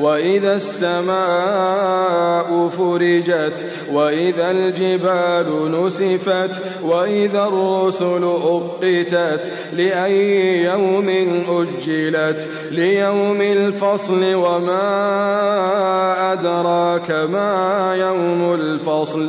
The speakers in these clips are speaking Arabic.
وإذا السماء فرجت وإذا الجبال نسفت وإذا الرسل أقتت لأي يوم أجلت ليوم الفصل وما أدراك ما يوم الفصل.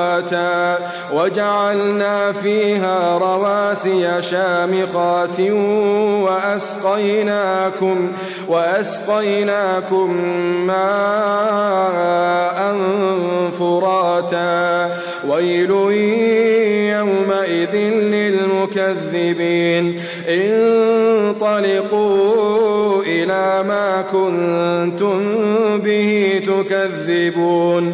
وجعلنا فيها رواسي شامخات وأسقيناكم وأسقيناكم ماء فراتا. ويل يومئذ للمكذبين. انطلقوا إلى ما كنتم به تكذبون.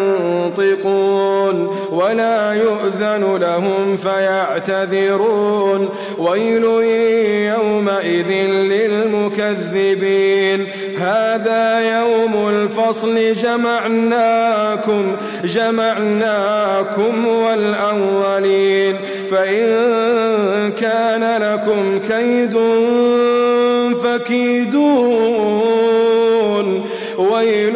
ينطقون ولا يؤذن لهم فيعتذرون. ويل يومئذ للمكذبين. هذا يوم الفصل جمعناكم جمعناكم والأولين. فإن كان لكم كيد فكيدون. ويل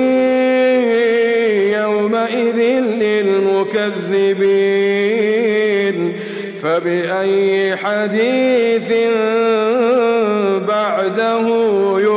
للمكذبين فبأي حديث بعده يؤمنون